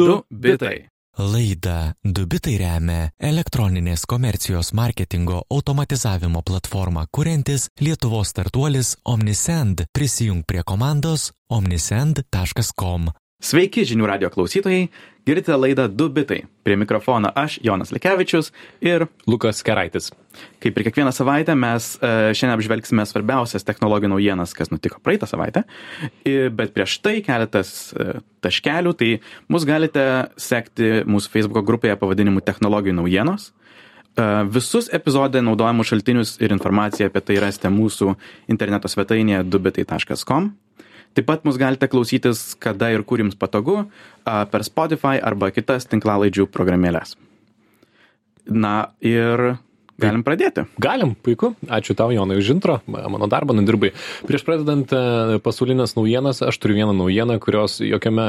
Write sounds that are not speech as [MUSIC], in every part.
Du bitai. Laida Dubitai remia elektroninės komercijos marketingo automatizavimo platformą kuriantis Lietuvos startuolis Omnisend. Prisijung prie komandos omnisend.com. Sveiki žinių radio klausytojai, girdite laidą Du bitai. Prie mikrofono aš, Jonas Likevičius ir Lukas Keraitis. kaip ir kiekvieną savaitę mes e, šiandien apžvelgsime svarbiausias technologijų naujienas, kas nutiko praeitą savaitę. Bet prieš tai keletas e, taškelių, tai mus galite sekti mūsų Facebook grupėje pavadinimu Technologijų naujienos. E, Visus epizode naudojamus šaltinius ir informaciją apie tai rasite mūsų interneto svetainėje dubitai.com. Taip pat mus galite klausytis, kada ir kur jums patogu, per Spotify arba kitas tinklalaidžių programėlės. Na ir galim pradėti. Galim, puiku. Ačiū tau, Jonai, už intro. Mano darbą nudirbai. Prieš pradedant e, pasaulinės naujienas, aš turiu vieną naujieną, kurios jokiame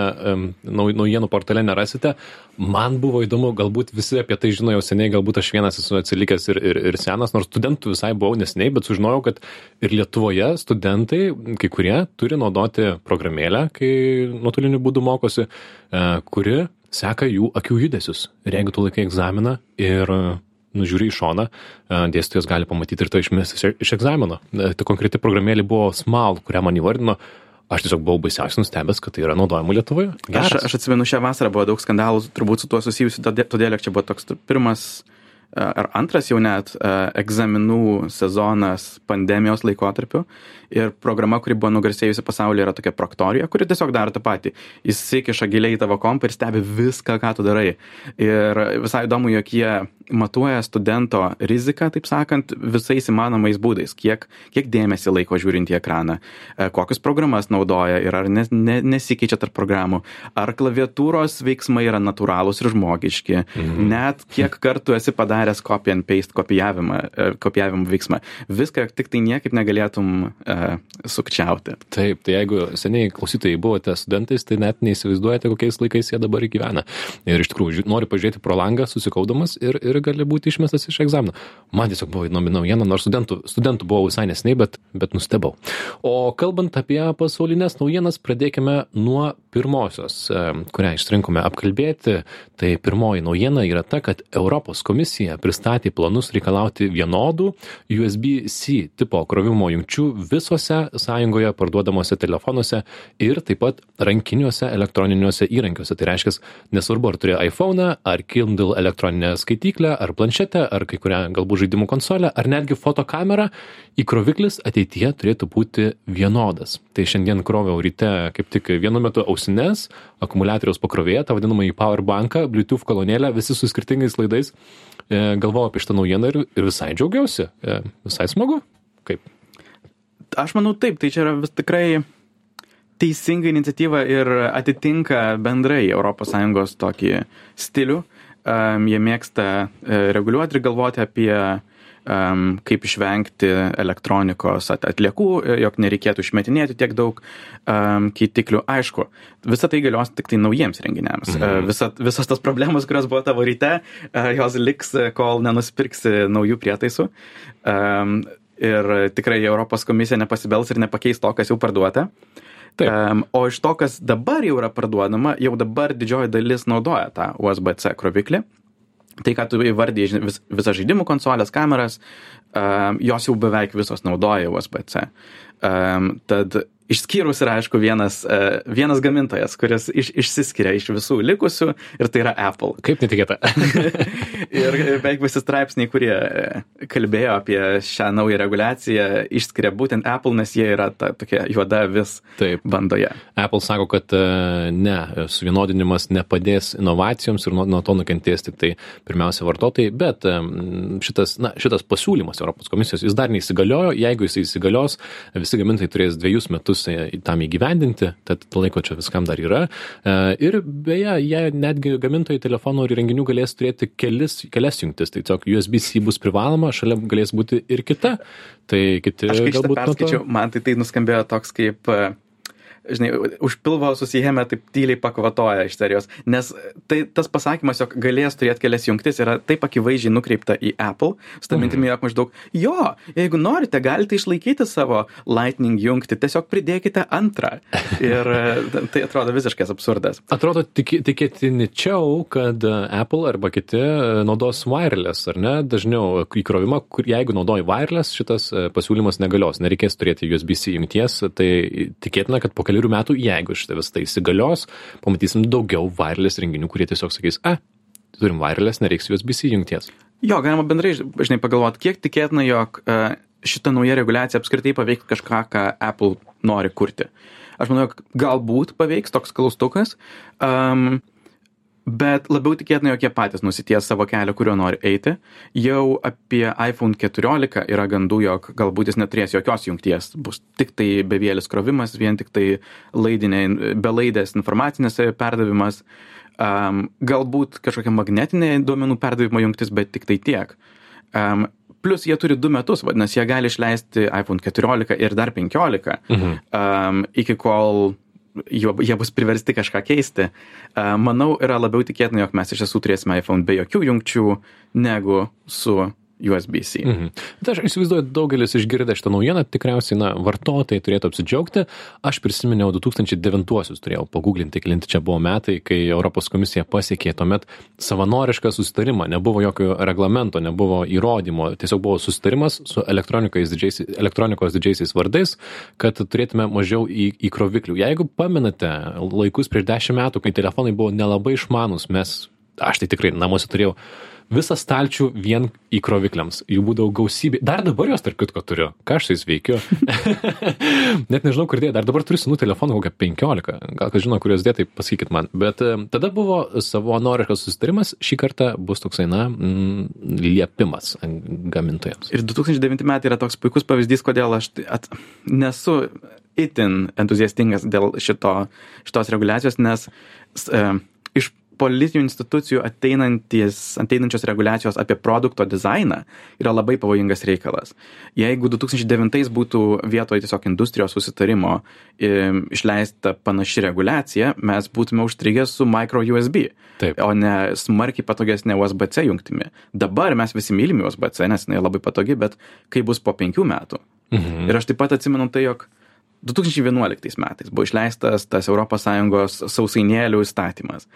naujienų portale nerasite. Man buvo įdomu, galbūt visi apie tai žino jau seniai, galbūt aš vienas esu atsilikęs ir, ir, ir senas, nors studentų visai buvau neseniai, bet sužinojau, kad ir Lietuvoje studentai, kai kurie, turi naudoti programėlę, kai nuotoliniu būdu mokosi, e, kuri seka jų akių judesius. Ir jeigu tu laikai egzaminą ir nužiūri į šoną, e, dėstytojas gali pamatyti ir tai išmesti iš- egzamino. E, Ta konkreti programėlė buvo Small, kurią man įvardino. Aš tiesiog buvau baisiausiai nustebęs, kad tai yra naudojama Lietuvoje. Aš, Geras. aš atsimenu, šią vasarą buvo daug skandalų, turbūt su tuo susijusių, todėl, todėl čia buvo toks pirmas a, ar antras jau net a, egzaminų sezonas pandemijos laikotarpiu. Ir programa, kuri buvo nugarsėjusi pasaulyje, yra tokia Proctorija, kuri tiesiog daro tą patį. Jis įsikiša giliai į tavo kompą ir stebi viską, ką tu darai. Ir visai įdomu, jog jie matuoja studento riziką, taip sakant, visais įmanomais būdais. Kiek, kiek dėmesį laiko žiūrint į ekraną, e, kokias programas naudoja ir ar ne, ne, nesikeičia tarp programų, ar klaviatūros veiksmai yra natūralūs ir žmogiški, mhm. net kiek kartų esi padaręs copy and paste kopijavimą, e, kopijavimo veiksmą. Viską tik tai niekaip negalėtum e, sukčiauti. Taip, tai jeigu seniai klausytojai buvote studentais, tai net neįsivaizduojate, kokiais laikais jie dabar gyvena. Ir iš tikrųjų, nori pažiūrėti pro langą, susikaudamas ir, ir gali būti išmestas iš egzamino. Man tiesiog buvo įdomi naujiena, nors studentų, studentų buvau visai neseniai, bet, bet nustebau. O kalbant apie pasaulinės naujienas, pradėkime nuo pirmosios, e, kurią išrinkome apkalbėti. Tai pirmoji naujiena yra ta, kad Europos komisija pristatė planus reikalauti vienodų USB-C tipo krovimo jungčių visose sąjungoje parduodamuose telefonuose ir taip pat rankiniuose elektroniniuose įrankiuose. Tai reiškia, nesvarbu, ar turi iPhone, ar Kindle elektroninę skaityklę, ar planšetę, ar kai kurią galbūt žaidimų konsolę, ar netgi fotokamerą, įkroviklis ateityje turėtų būti vienodas. Tai šiandien kroviau ryte kaip tik vienu metu ausines, akumuliatoriaus pakrovėją, tą vadinamą į powerbanką, Bluetooth kolonėlę, visi su skirtingais laidais. E, galvojau apie šitą naujieną ir, ir visai džiaugiausi. E, visai smagu. Kaip? Aš manau taip, tai čia yra vis tikrai teisinga iniciatyva ir atitinka bendrai ES tokį stilių. Jie mėgsta uh, reguliuoti ir galvoti apie kaip išvengti elektronikos at atliekų, e, jog nereikėtų išmetinėti tiek daug keitiklių. Aišku, visa tai galios tik tai naujiems renginiams. Mhm. Uh, visa, visas tas problemos, kurios buvo tavo ryte, uh, jos liks, e, kol nenusipirksi naujų prietaisų. Ir tikrai Europos komisija nepasibels ir nepakeis to, kas jau parduota. Taip. Um, o iš to, kas dabar jau yra parduodama, jau dabar didžioji dalis naudoja tą USB-C kroviklį. Tai, ką tu įvardėjai, vis, visas žaidimų konsolės, kameras, um, jos jau beveik visos naudoja USB-C. Um, tad išskyrus yra, aišku, vienas, uh, vienas gamintojas, kuris iš, išsiskiria iš visų likusių ir tai yra Apple. Kaip netikėta. [LAUGHS] ir beveik visi straipsniai, kurie e, kalbėjo apie šią naują reguliaciją, išskiria būtent Apple, nes jie yra ta tokia juoda vis Taip. bandoje. Apple sako, kad e, ne, suvienodinimas nepadės inovacijoms ir nuo, nuo to nukentės tik tai pirmiausia vartotojai, bet e, šitas, na, šitas pasiūlymas Europos komisijos jis dar neįsigaliojo, jeigu jis įsigalios, visi gamintojai turės dviejus metus e, tam įgyvendinti, tad laiko čia viskam dar yra. E, Ir beje, jie netgi gamintojai telefonų ir įrenginių galės turėti kelis, kelias jungtis, tai tiesiog USB-C bus privaloma, šalia galės būti ir kita. Tai kiti Aš galbūt nuo to- perskaičiau, man tai tai nuskambėjo toks kaip, e, žinai, už pilvo susijėmę taip tyliai pakvatoja iš serijos. Nes tai tas pasakymas, jog galės turėti kelias jungtis, yra taip akivaizdžiai nukreipta į Apple, su Mhm. mintimi, jog maždaug, jo, jeigu norite, galite išlaikyti savo Lightning jungtį, tiesiog pridėkite antrą. Ir [LAUGHS] e, tai atrodo visiškas absurdas. Atrodo tikėtiničiau, kad e, Apple arba kiti e, naudos wireless, ar ne, dažniau įkrovimą, kur jeigu naudoji wireless, šitas pasiūlymas negalios, nereikės turėti USB-C jungties, tai tikėtina, kad po kelių metų, jeigu šitą visą tai įsigalios, pamatysim daugiau wireless renginių, kurie tiesiog sakys, a, turim wireless, nereiks USB-C jungties. Jo, galima bendrai, žinai, pagalvoti, kiek tikėtina, jog e, šita nauja reguliacija apskritai paveiks kažką, ką Apple nori kurti. Aš manau, jog galbūt paveiks toks klaustukas, um, bet labiau tikėtina, jog jie patys nusities savo kelią, kuriuo nori eiti. Jau apie iPhone 14 yra gandų, jog galbūt jis neturės jokios jungties, bus tik tai bevėlis krovimas, vien tik tai laidinė, belaidės informacinės perdavimas, um, galbūt kažkokia magnetinė duomenų perdavimo jungtis, bet tik tai tiek. Um, plus jie turi du metus, vadinasi, jie gali išleisti iPhone 14 ir dar 15, Mhm. um, iki kol jo, jie bus priversti kažką keisti. Manau, yra labiau tikėtina, jog mes iš tiesų turėsime iPhone be jokių jungčių negu su USB-C. Mhm. Tai aš įsivaizduoju, daugelis išgirdę šitą naujieną, tikriausiai, na, vartotojai turėtų apsidžiaugti. Aš prisiminiau 2009-uosius, turėjau paguglinti, kelinti čia buvo metai, kai Europos komisija pasiekė tuomet savanorišką susitarimą, nebuvo jokio reglamento, nebuvo įrodymo, tiesiog buvo susitarimas su elektronikos didžiaisiais, elektronikos didžiaisiais vardais, kad turėtume mažiau į, įkroviklių. Jeigu pamenate laikus prieš dešimt metų, kai telefonai buvo nelabai išmanus, mes, aš tai tikrai namuose turėjau visą stalčių vien įkrovikliams. Jų būdavo gausybė. Dar dabar jos, tarp kitko, turiu. Ką aš su jais veikiu? [LAUGHS] Net nežinau, kur dėti. Dar dabar turiu senų telefonų, kokią 15. Gal kas žino, kuriuos dėti, pasakykit man. Bet e, tada buvo savanoriškas susitarimas. Šį kartą bus toksai, na, mm, liepimas gamintojams. Ir 2009 metai yra toks puikus pavyzdys, kodėl aš tai at, nesu itin entuziastingas dėl šito, šitos reguliacijos, nes e, iš politinių institucijų ateinantis, ateinančios reguliacijos apie produkto dizainą yra labai pavojingas reikalas. Jeigu 2009 būtų vietoje tiesiog industrijos susitarimo išleista panaši reguliacija, mes būtume užstrigę su micro USB, Taip. o ne smarkiai patogesnė USB-C jungtimi. Dabar mes visi mylime USB-C, nes jinai labai patogi, bet kai bus po penkių metų. Mhm. Ir aš taip pat atsimenu tai, jog 2011 metais buvo išleistas tas ES sausainėlių įstatymas.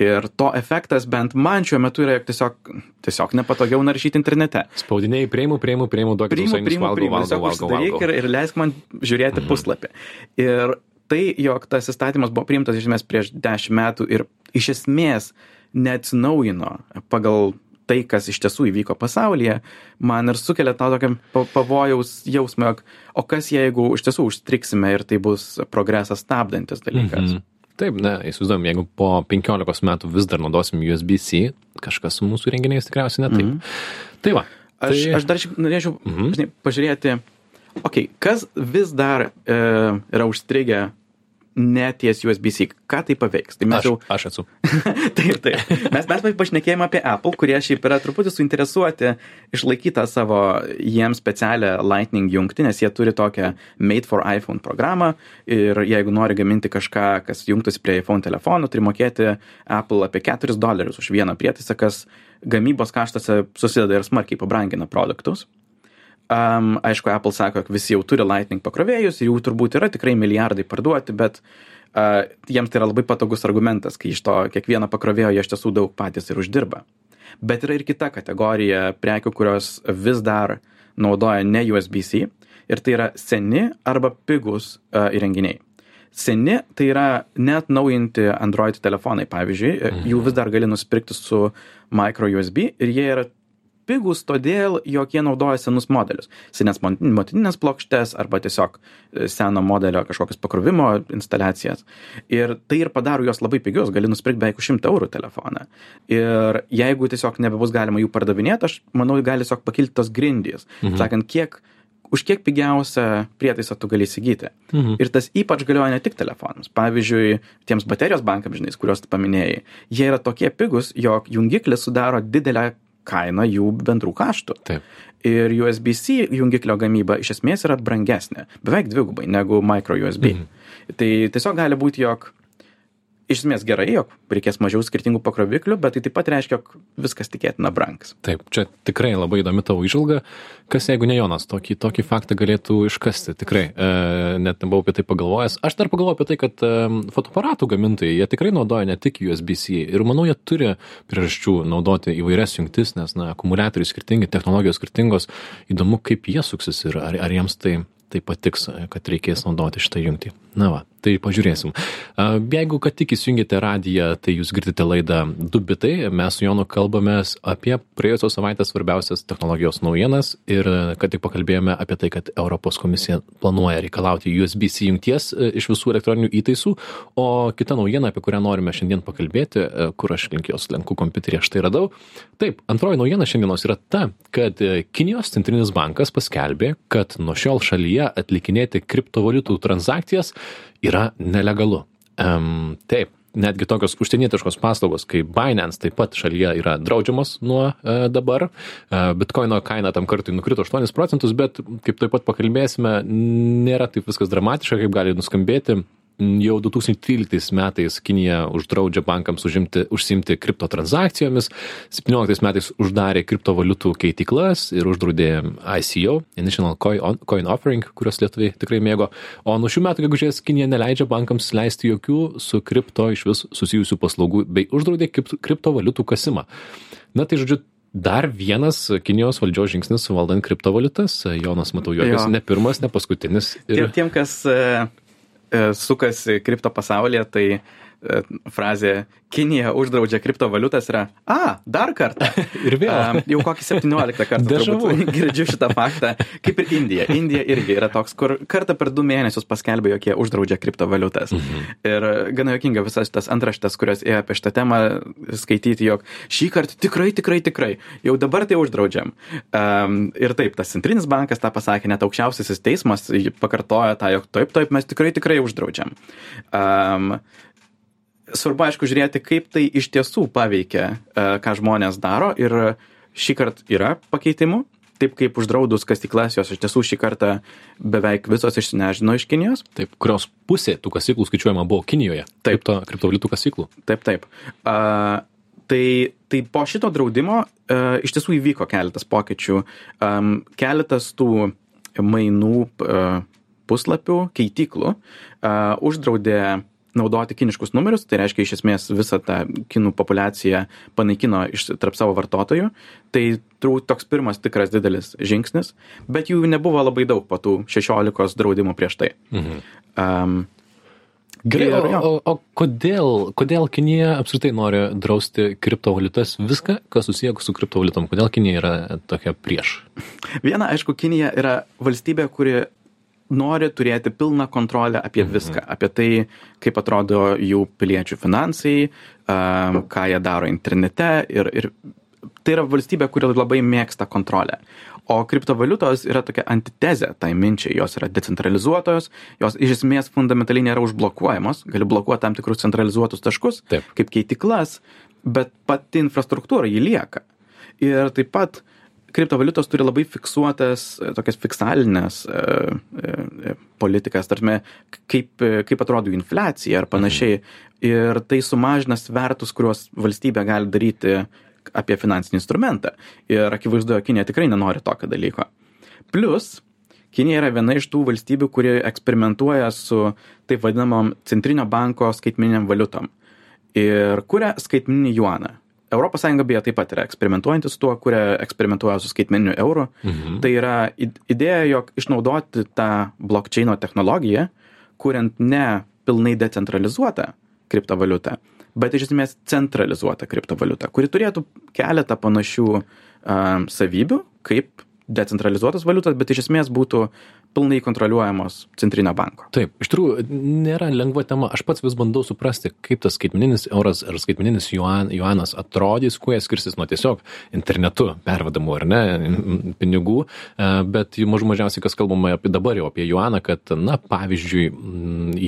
Ir to efektas bent man šiuo metu yra, jog tiesiog, tiesiog nepatogiau naršyti internete. Spaudiniai, prieimu, prieimu, prieimu, duokit Priimu, priimu, valgau, priimu, valgau, tiesiog valgau, užsidaryk valgau. ir, ir leisk man žiūrėti puslapį. Ir tai, jog tas įstatymas buvo priimtas iš esmės prieš dešimt metų ir iš esmės neatsinaujino pagal tai, kas iš tiesų įvyko pasaulyje, man ir sukelia tą tokią pa- pavojaus jausmą, o kas jeigu iš tiesų užstriksime ir tai bus progresą stabdantis dalykas. Mhm. Taip, ne, įsivaizduojam, jeigu po 15 metų vis dar naudosim USB-C, kažkas su mūsų renginiais tikriausiai ne taip. Mhm. Tai va. Aš, tai... aš dar norėčiau Mhm. žinai, pažiūrėti, okay, kas vis dar e, yra užstrigę neties USB-C, ką tai paveiks. Tai mes Aš, jau aš esu. [LAUGHS] taip, taip. Mes, mes pašnekėjome apie Apple, kurie šiaip yra truputį suinteresuoti išlaikyti savo jiems specialią Lightning jungtį, nes jie turi tokią Made for iPhone programą ir jeigu nori gaminti kažką, kas jungtųsi prie iPhone telefonų, turi mokėti Apple apie 4 dolerius už vieną prietaisą, kas gamybos kaštose susideda ir smarkiai pabrangina produktus. Um, aišku, Apple sako, kad visi jau turi Lightning pakrovėjus ir jų turbūt yra tikrai milijardai parduoti, bet uh, jiems tai yra labai patogus argumentas, kai iš to kiekvieno pakrovėjo jie iš tiesų daug patys ir uždirba. Bet yra ir kita kategorija prekių, kurios vis dar naudoja ne USB-C ir tai yra seni arba pigus uh, įrenginiai. Seni tai yra net naujinti Android telefonai, pavyzdžiui, mhm. jų vis dar gali nusipirkti su micro USB ir jie yra pigus todėl, jog jie naudoja senus modelius. Senes motininės plokštės arba tiesiog e, seno modelio kažkokias pakrovimo instaliacijas. Ir tai ir padaro juos labai pigius, gali nusipirkti beveik už 100 eurų telefoną. Ir jeigu tiesiog nebebus galima jų pardavinėti, aš manau, gali tiesiog pakilti tos grindys. Mhm. Sakant, kiek, už kiek pigiausią prietaisą tu gali įsigyti. Mhm. Ir tas ypač galioja ne tik telefonams. Pavyzdžiui, tiems baterijos bankams, žinai, kuriuos tu paminėjai, jie yra tokie pigus, jog jungiklis sudaro didelę kainą jų bendrų kaštų. Taip. Ir USB-C jungiklio gamyba iš esmės yra brangesnė, beveik dvigubai negu micro USB. Mhm. Tai tiesiog gali būti, jog iš esmės gerai, jog reikės mažiau skirtingų pakroviklių, bet tai taip pat reiškia, jog viskas tikėtina brangs. Taip, čia tikrai labai įdomi tavo išvalga. Kas jeigu ne Jonas, tokį, tokį faktą galėtų iškasti, tikrai, e, net nebuvau apie tai pagalvojęs. Aš dar pagalvoju apie tai, kad e, fotoaparatų gamintojai, jie tikrai naudoja ne tik USB-C ir manau, jie turi priežasčių naudoti įvairias jungtis, nes, na, akumuliatoriai skirtingi, technologijos skirtingos, įdomu, kaip jie suksis ir ar, ar jiems tai tai patiks, kad reikės naudoti šitą jungtį. Na va, tai pažiūrėsim. Jeigu ką tik įsijungėte radiją, tai jūs girdite laidą Du bitai. Mes su Jonu kalbamės apie praėjusios savaitės svarbiausias technologijos naujienas ir kad tik pakalbėjome apie tai, kad Europos komisija planuoja reikalauti USB-C jungties e, iš visų elektroninių įtaisų. O kita naujiena, apie kurią norime šiandien pakalbėti, e, kur aš link jos lenku kompiuterį, aš tai radau. Taip, antroji naujiena šiandienos yra ta, kad e, Kinijos centrinis bankas paskelbė, kad nuo šiol šalyje atlikinėti kriptovaliutų transakcijas yra nelegalu. Um, taip, netgi tokios užsienietiškos paslaugos kaip Binance taip pat šalyje yra draudžiamos nuo e, dabar. E, Bitcoino kaina tam kartui nukrito 8 procentus, bet kaip taip pat pakalbėsime, nėra taip viskas dramatiška, kaip gali nuskambėti jau 2013 metais Kinija uždraudžia bankams užimti, užsimti kripto transakcijomis, 17 metais uždarė kriptovaliutų keityklas ir uždraudė ICO, Initial Coin, coin Offering, kurios lietuviai tikrai mėgo, o nuo šių metų gegužės Kinija neleidžia bankams leisti jokių su kripto iš vis susijusių paslaugų bei uždraudė kriptovaliutų kasimą. Na tai žodžiu, Dar vienas Kinijos valdžios žingsnis valdant kriptovaliutas. Jonas, matau, juokiasi jo. ne pirmas, ne paskutinis. Ir... Tiem, tiem, kas E, sukasi kripto pasaulyje, tai frazė Kinija uždraudžia kriptovaliutas yra, a, dar kartą. [LAUGHS] ir vėl. A, jau kokį 17 kartą [LAUGHS] girdžiu šitą faktą. Kaip ir Indija. Indija irgi yra toks, kur kartą per du mėnesius paskelbė, jog jie uždraudžia kriptovaliutas. Mhm. Ir gana jokinga visas tas antraštas, kurios ėjo apie šitą temą, skaityti, jog šį kartą tikrai, tikrai, tikrai, jau dabar tai uždraudžiam. Um, ir taip, tas centrinis bankas tą pasakė, net aukščiausiasis teismas pakartojo tą, jog taip, taip, mes tikrai, tikrai uždraudžiam. Um, svarbu aišku žiūrėti, kaip tai iš tiesų paveikia, e, ką žmonės daro ir šį kartą yra pakeitimų. Taip kaip uždraudus kasyklas, jos iš tiesų šį kartą beveik visos išsinežino iš Kinijos. Taip, kurios pusė tų kasyklų skaičiuojama buvo Kinijoje. Taip, to kriptovaliutų kasyklų. Taip, taip. Uh, tai, tai po šito draudimo uh, iš tiesų įvyko keletas pokyčių. Um, keletas tų mainų uh, puslapių, keityklų uh, uždraudė naudoti kiniškus numerius, tai reiškia iš esmės visą tą kinų populiaciją panaikino iš, tarp savo vartotojų. Tai turbūt toks pirmas tikras didelis žingsnis, bet jų nebuvo labai daug po tų 16 draudimų prieš tai. Mhm. Um, Gerai, o, o, o kodėl, kodėl Kinija apskritai nori drausti kriptovaliutas, viską, kas susiję su kriptovaliutom? Kodėl Kinija yra tokia prieš? Viena, aišku, Kinija yra valstybė, kuri nori turėti pilną kontrolę apie mhm. viską, apie tai, kaip atrodo jų piliečių finansai, ką jie daro internete ir, ir tai yra valstybė, kuri labai mėgsta kontrolę. O kriptovaliutos yra tokia antitezė tai minčiai, jos yra decentralizuotos, jos iš esmės fundamentaliai nėra užblokuojamos, gali blokuoti tam tikrus centralizuotus taškus, Taip. kaip keitiklas, bet pati infrastruktūra jį lieka. Ir taip pat uh, kriptovaliutos turi labai fiksuotas e, tokias fiksalinės e, e, politikas, tarme, kaip, kaip atrodo infliacija ar panašiai. Ir tai sumažina svertus, kuriuos valstybė gali daryti apie finansinį instrumentą. Ir akivaizdu, Kinė tikrai nenori tokio dalyko. Plus, Kinija yra viena iš tų valstybių, kurie eksperimentuoja su taip vadinamom centrinio banko skaitmininiam valiutom. Ir kuria skaitmininį juaną europos sąjunga beje taip pat yra eksperimentuojanti su tuo kuria eksperimentuoja su skaitmeniniu euru mhm. tai yra idėja jog išnaudoti tą blokčeino technologiją kuriant ne pilnai decentralizuotą kriptovaliutą bet iš esmės centralizuotą kriptovaliutą kuri turėtų keletą panašių a, savybių kaip decentralizuotas valiutas bet iš esmės būtų pilnai kontroliuojamos centrinio banko. Taip, iš tikrųjų, nėra lengva tema. Aš pats vis bandau suprasti, kaip tas skaitmeninis euras ar skaitmeninis juan, juanas atrodys, kuo jie skirsis nuo tiesiog internetu pervedamų ar ne pinigų. E, bet mažų mažiausiai, kas kalbama apie dabar jau apie juaną, kad, na, pavyzdžiui,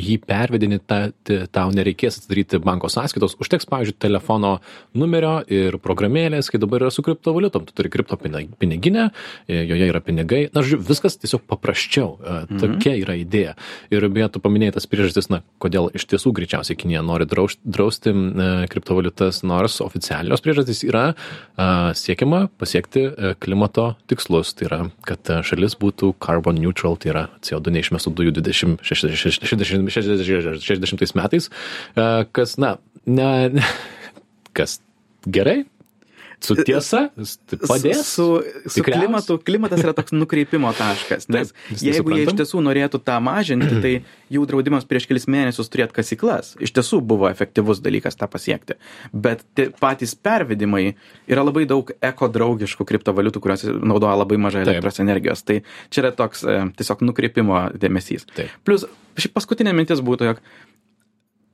jį pervedinį ta, tau nereikės atsidaryti banko sąskaitos, užteks, pavyzdžiui, telefono numerio ir programėlės, kai dabar yra su kriptovaliutom. Tu turi kripto piniginę, e, joje yra pinigai. Na, žodžiu, viskas tiesiog paprasčiau anksčiau. Mhm. Tokia yra idėja. Ir beje, tu paminėjai tas priežastis, na, kodėl iš tiesų greičiausiai Kinija nori drausti, drausti kriptovaliutas, nors oficialios priežastys yra a, siekiama pasiekti klimato tikslus. Tai yra, kad šalis būtų carbon neutral, tai yra CO2 neišmestų dujų 20, 60, 60, 60, 60 metais, a, kas, na, ne kas gerai, su tiesa, tai padės. Su, su klimatu, klimatas yra toks nukreipimo taškas, nes Taip, jeigu jie iš tiesų norėtų tą mažinti, tai jų draudimas prieš kelis mėnesius turėti kasyklas. Iš tiesų buvo efektyvus dalykas tą pasiekti. Bet patys pervedimai yra labai daug ekodraugiškų kriptovaliutų, kurios naudoja labai mažai elektros Taip. energijos. Tai čia yra toks e, tiesiog nukreipimo dėmesys. Taip. Plus, šiaip paskutinė mintis būtų, jog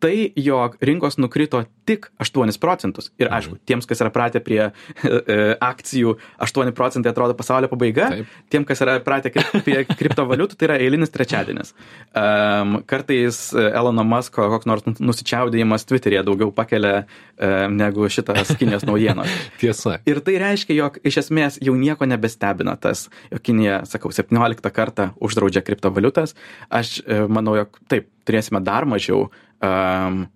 tai, jog rinkos nukrito tik 8 procentus. Ir aišku, mhm. tiems, kas yra pratę prie e, akcijų, 8 procentai atrodo pasaulio pabaiga. Taip. Tiem, kas yra pratę prie [LAUGHS] kriptovaliutų, tai yra eilinis trečiadienis. Um, kartais Elono Musko koks nors nusičiaudėjimas Twitter'e daugiau pakelia um, negu šitas Kinijos naujienos. [LAUGHS] Tiesa. Ir tai reiškia, jog iš esmės jau nieko nebestebina tas, jog Kinija, sakau, 17 kartą uždraudžia kriptovaliutas. Aš e, manau, jog taip, turėsime dar mažiau um,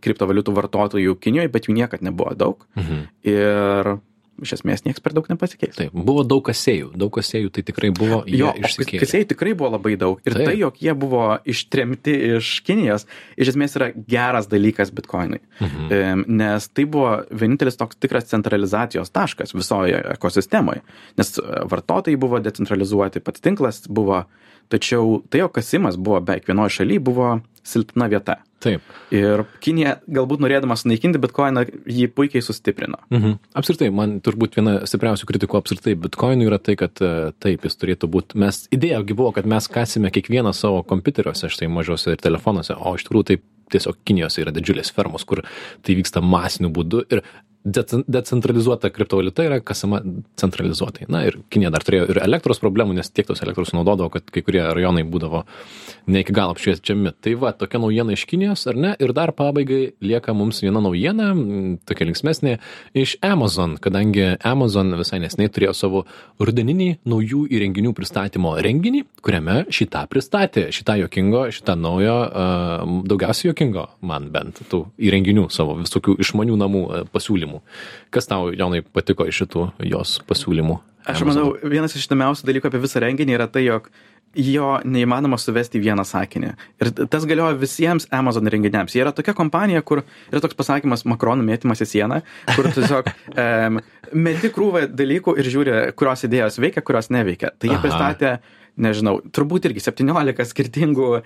kriptovaliutų vartotojų Kinijoje, bet jų niekad nebuvo daug. Mhm. Ir iš esmės niekas per daug nepasikeis. Taip, buvo daug kasėjų, daug kasėjų tai tikrai buvo. Jo, kasėjų tikrai buvo labai daug. Ir Taip. tai, jog jie buvo ištremti iš Kinijos, iš esmės yra geras dalykas bitkoinui. Mhm. Nes tai buvo vienintelis toks tikras centralizacijos taškas visoje ekosistemoje. Nes vartotojai buvo decentralizuoti, pats tinklas buvo, tačiau tai, jog kasimas buvo beveik vienoje šalyje, buvo silpna vieta. Taip. Ir Kinija, galbūt norėdama sunaikinti bitkoiną, jį puikiai sustiprino. Mhm. Apsirtai, man turbūt viena stipriausių kritikų apsirtai bitkoinų yra tai, kad e, taip, jis turėtų būti, mes, idėja buvo, kad mes kasime kiekvieną savo kompiuteriuose, štai mažose ir telefonuose, o iš tikrųjų taip tiesiog Kinijos yra didžiulės fermos, kur tai vyksta masiniu būdu ir decentralizuota kriptovaliuta yra kasama centralizuotai. Na ir Kinija dar turėjo ir elektros problemų, nes tiek tos elektros naudodavo, kad kai kurie rajonai būdavo ne iki galo apšviečiami. Tai va, tokia naujiena iš Kinijos, ar ne? Ir dar pabaigai lieka mums viena naujiena, tokia linksmesnė, iš Amazon, kadangi Amazon visai nesnei turėjo savo rudeninį naujų įrenginių pristatymo renginį, kuriame šitą pristatė, šitą jokingo, šitą naujo, daugiausiai jokingo, man bent, tų įrenginių savo visokių išmanių namų pasiūlymų pasiūlymų. Kas tau, Jonai, patiko iš šitų jos pasiūlymų? Aš manau, vienas iš įdomiausių dalykų apie visą renginį yra tai, jog jo neįmanoma suvesti į vieną sakinį. Ir tas galioja visiems Amazon renginiams. Jie yra tokia kompanija, kur yra toks pasakymas Makronų mėtymas į sieną, kur tiesiog [LAUGHS] um, meti krūvą dalykų ir žiūri, kurios idėjos veikia, kurios neveikia. Tai jie Aha. pristatė nežinau, turbūt irgi 17 skirtingų e,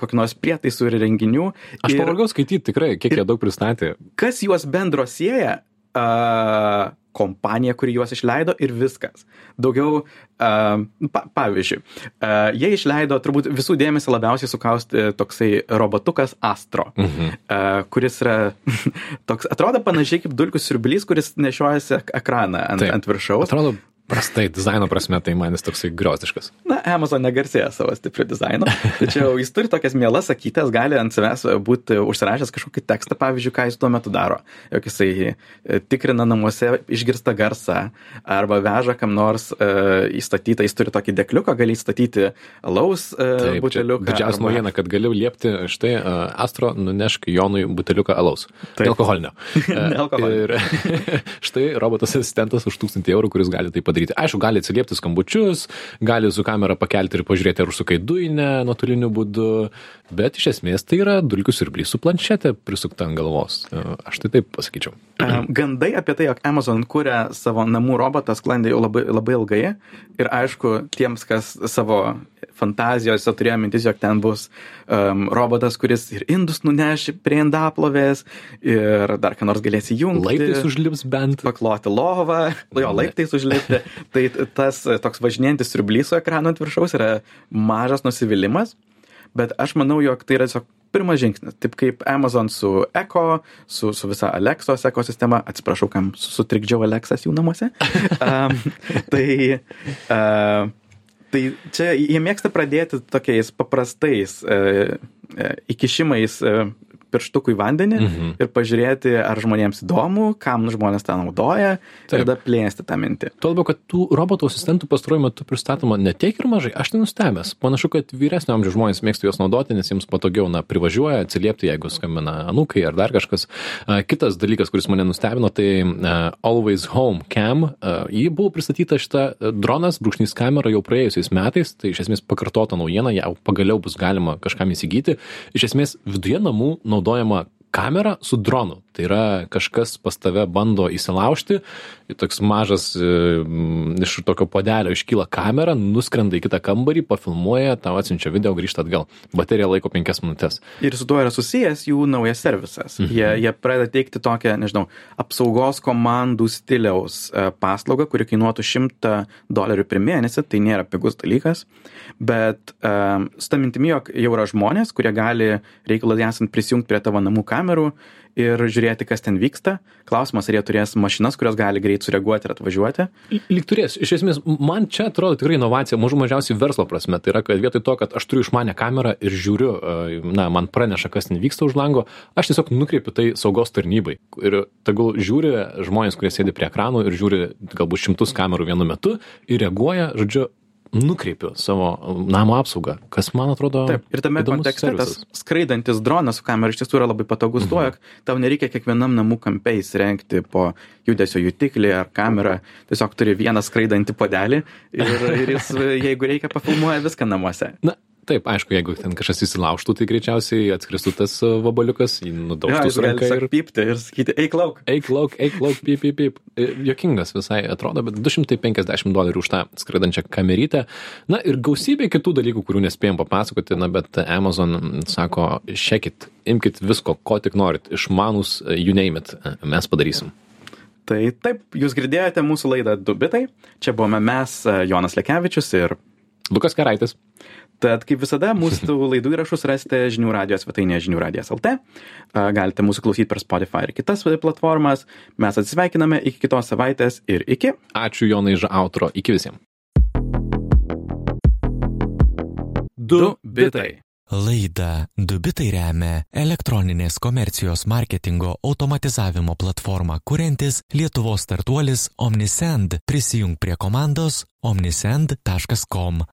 kokių nors prietaisų ir renginių. Aš pavargau skaityti tikrai, kiek jie daug pristatė. Kas juos bendro sieja? Uh, kompanija, kuri juos išleido ir viskas. Daugiau, uh, pa, pavyzdžiui, uh, jie išleido turbūt visų dėmesį labiausiai sukausti toksai robotukas Astro, mhm. uh, kuris yra [LAUGHS] toks, atrodo panašiai kaip dulkių siurblys, kuris nešiojasi ekraną ant, Taip. ant viršaus. Atrodo prastai dizaino prasme, tai man jis toksai griozdiškas. Na, Amazon negarsėja savo stipriu dizainu, tačiau jis turi tokias mielas sakytės, gali ant savęs būti užsirašęs kažkokį tekstą, pavyzdžiui, ką jis tuo metu daro. Jok jisai e, tikrina namuose išgirsta garsą arba veža kam nors uh, įstatytą, jis turi tokį dekliuką, gali įstatyti alaus uh, buteliuką. Didžiausia arba... naujiena, kad galiu liepti, štai uh, Astro, nunešk Jonui buteliuką alaus. Nealkoholinio. [LAUGHS] Nealkoholinio. Ir [LAUGHS] štai robotas asistentas už 1000 eurų, kuris gali tai padaryti padaryti. Aišku, gali atsiliepti skambučius, gali su kamera pakelti ir pažiūrėti, ar užsukai dujinę nuotoliniu būdu, bet iš esmės tai yra dulkių siurblys su planšetė prisukta ant galvos. Aš tai taip pasakyčiau. Gandai apie tai, jog Amazon kūrė savo namų robotą sklandė jau labai, labai ilgai ir aišku, tiems, kas savo fantazijose turėjo mintis, jog ten bus um, robotas, kuris ir indus nuneš prie indaplovės ir dar ką nors galės įjungti. Laiptais užlips bent. Pakloti lovą, jo, laiptais užlipti. Tai tas toks važinėjantis siurblys su ekranu ant viršaus yra mažas nusivylimas, bet aš manau, jog tai yra tiesiog pirmas žingsnis. Taip kaip Amazon su Eko, su, su visa Alexos ekosistema, atsiprašau, kam sutrikdžiau Alexas jų namuose. [LAUGHS] um, tai, uh, tai čia jie mėgsta pradėti tokiais paprastais uh, įkišimais uh, pirštukų į vandenį Mhm. ir pažiūrėti, ar žmonėms įdomu, kam žmonės tą naudoja Taip. ir tada plėsti tą mintį. Tuo labiau, kad tų robotų asistentų pastaruoju metu pristatoma ne tiek ir mažai, aš tai nustebęs. Panašu, kad vyresnio amžiaus žmonės mėgsta juos naudoti, nes jiems patogiau, na, privažiuoja, atsiliepti, jeigu skambina anūkai ar dar kažkas. Kitas dalykas, kuris mane nustebino, tai Always Home Cam. Jį buvo pristatyta šita a, dronas, brūkšnys kamera jau praėjusiais metais, tai iš esmės pakartota naujiena, jau pagaliau bus galima kažkam įsigyti. Iš esmės viduje namų naudojama kamera su dronu. Tai yra kažkas pas tave bando įsilaužti, toks mažas e, iš tokio podelio iškyla kamera, nuskrenda į kitą kambarį, pafilmuoja, tau atsiunčia video, grįžta atgal. Baterija laiko penkias minutės. Ir su tuo yra susijęs jų naujas servisas. Mhm. Jie, jie pradeda teikti tokią, nežinau, apsaugos komandų stiliaus e, paslaugą, kuri kainuotų 100 dolerių per mėnesį, tai nėra pigus dalykas, bet um, su ta mintimi, jog jau yra žmonės, kurie gali reikalui esant prisijungti prie tavo namų kamerų ir žiūrėti, kas ten vyksta. Klausimas, ar jie turės mašinas, kurios gali greit sureaguoti ir atvažiuoti. Lyg turės, iš esmės, man čia atrodo tikrai inovacija, mažų mažiausiai verslo prasme. Tai yra, kad vietoj to, kad aš turiu išmanę kamerą ir žiūriu, e, na, man praneša, kas ten vyksta už lango, aš tiesiog nukreipiu tai saugos tarnybai. Ir tegul žiūri žmonės, kurie sėdi prie ekranų ir žiūri galbūt šimtus kamerų vienu metu ir reaguoja, žodžiu, nukreipiu savo namo apsaugą, kas man atrodo. Taip, ir tame kontekste tas servisas. skraidantis dronas su kamera iš tiesų yra labai patogus tuo, jog tau nereikia kiekvienam namų kampe įsirengti po judesio jutiklį ar kamerą, tiesiog turi vieną skraidantį podelį ir, ir jis, jeigu reikia, pafilmuoja viską namuose. Na, taip, aišku, jeigu ten kažkas įsilaužtų, tai greičiausiai atskristų tas e, vabaliukas, Ja, nudaužtų ranka tiesiog ir pypti ir sakyti, eik lauk. eik lauk, eik lauk, pip, pip, pip. E, Jokingas visai atrodo, bet 250 dolerių už tą skraidančią kamerytę. Na ir gausybė kitų dalykų, kurių nespėjom papasakoti, na bet Amazon sako, šekit, imkit visko, ko tik norit, išmanus, e, you name it, mes padarysim. Tai taip, jūs girdėjote mūsų laidą Dubitai. Čia buvome mes, Jonas Lekevičius ir Lukas Karaitis. Tad, kaip visada, mūsų [LAUGHS] laidų įrašus rasite žinių radijos svetainėje žinių radijas LT. A, Galite mūsų klausyti per Spotify ir kitas platformas. Mes atsisveikiname iki kitos savaitės ir iki. Ačiū Jonai iš outro, iki visiems. Du bitai. Laida Dubitai remia elektroninės komercijos marketingo automatizavimo platformą kuriantis Lietuvos startuolis Omnisend. Prisijung prie komandos omnisend.com.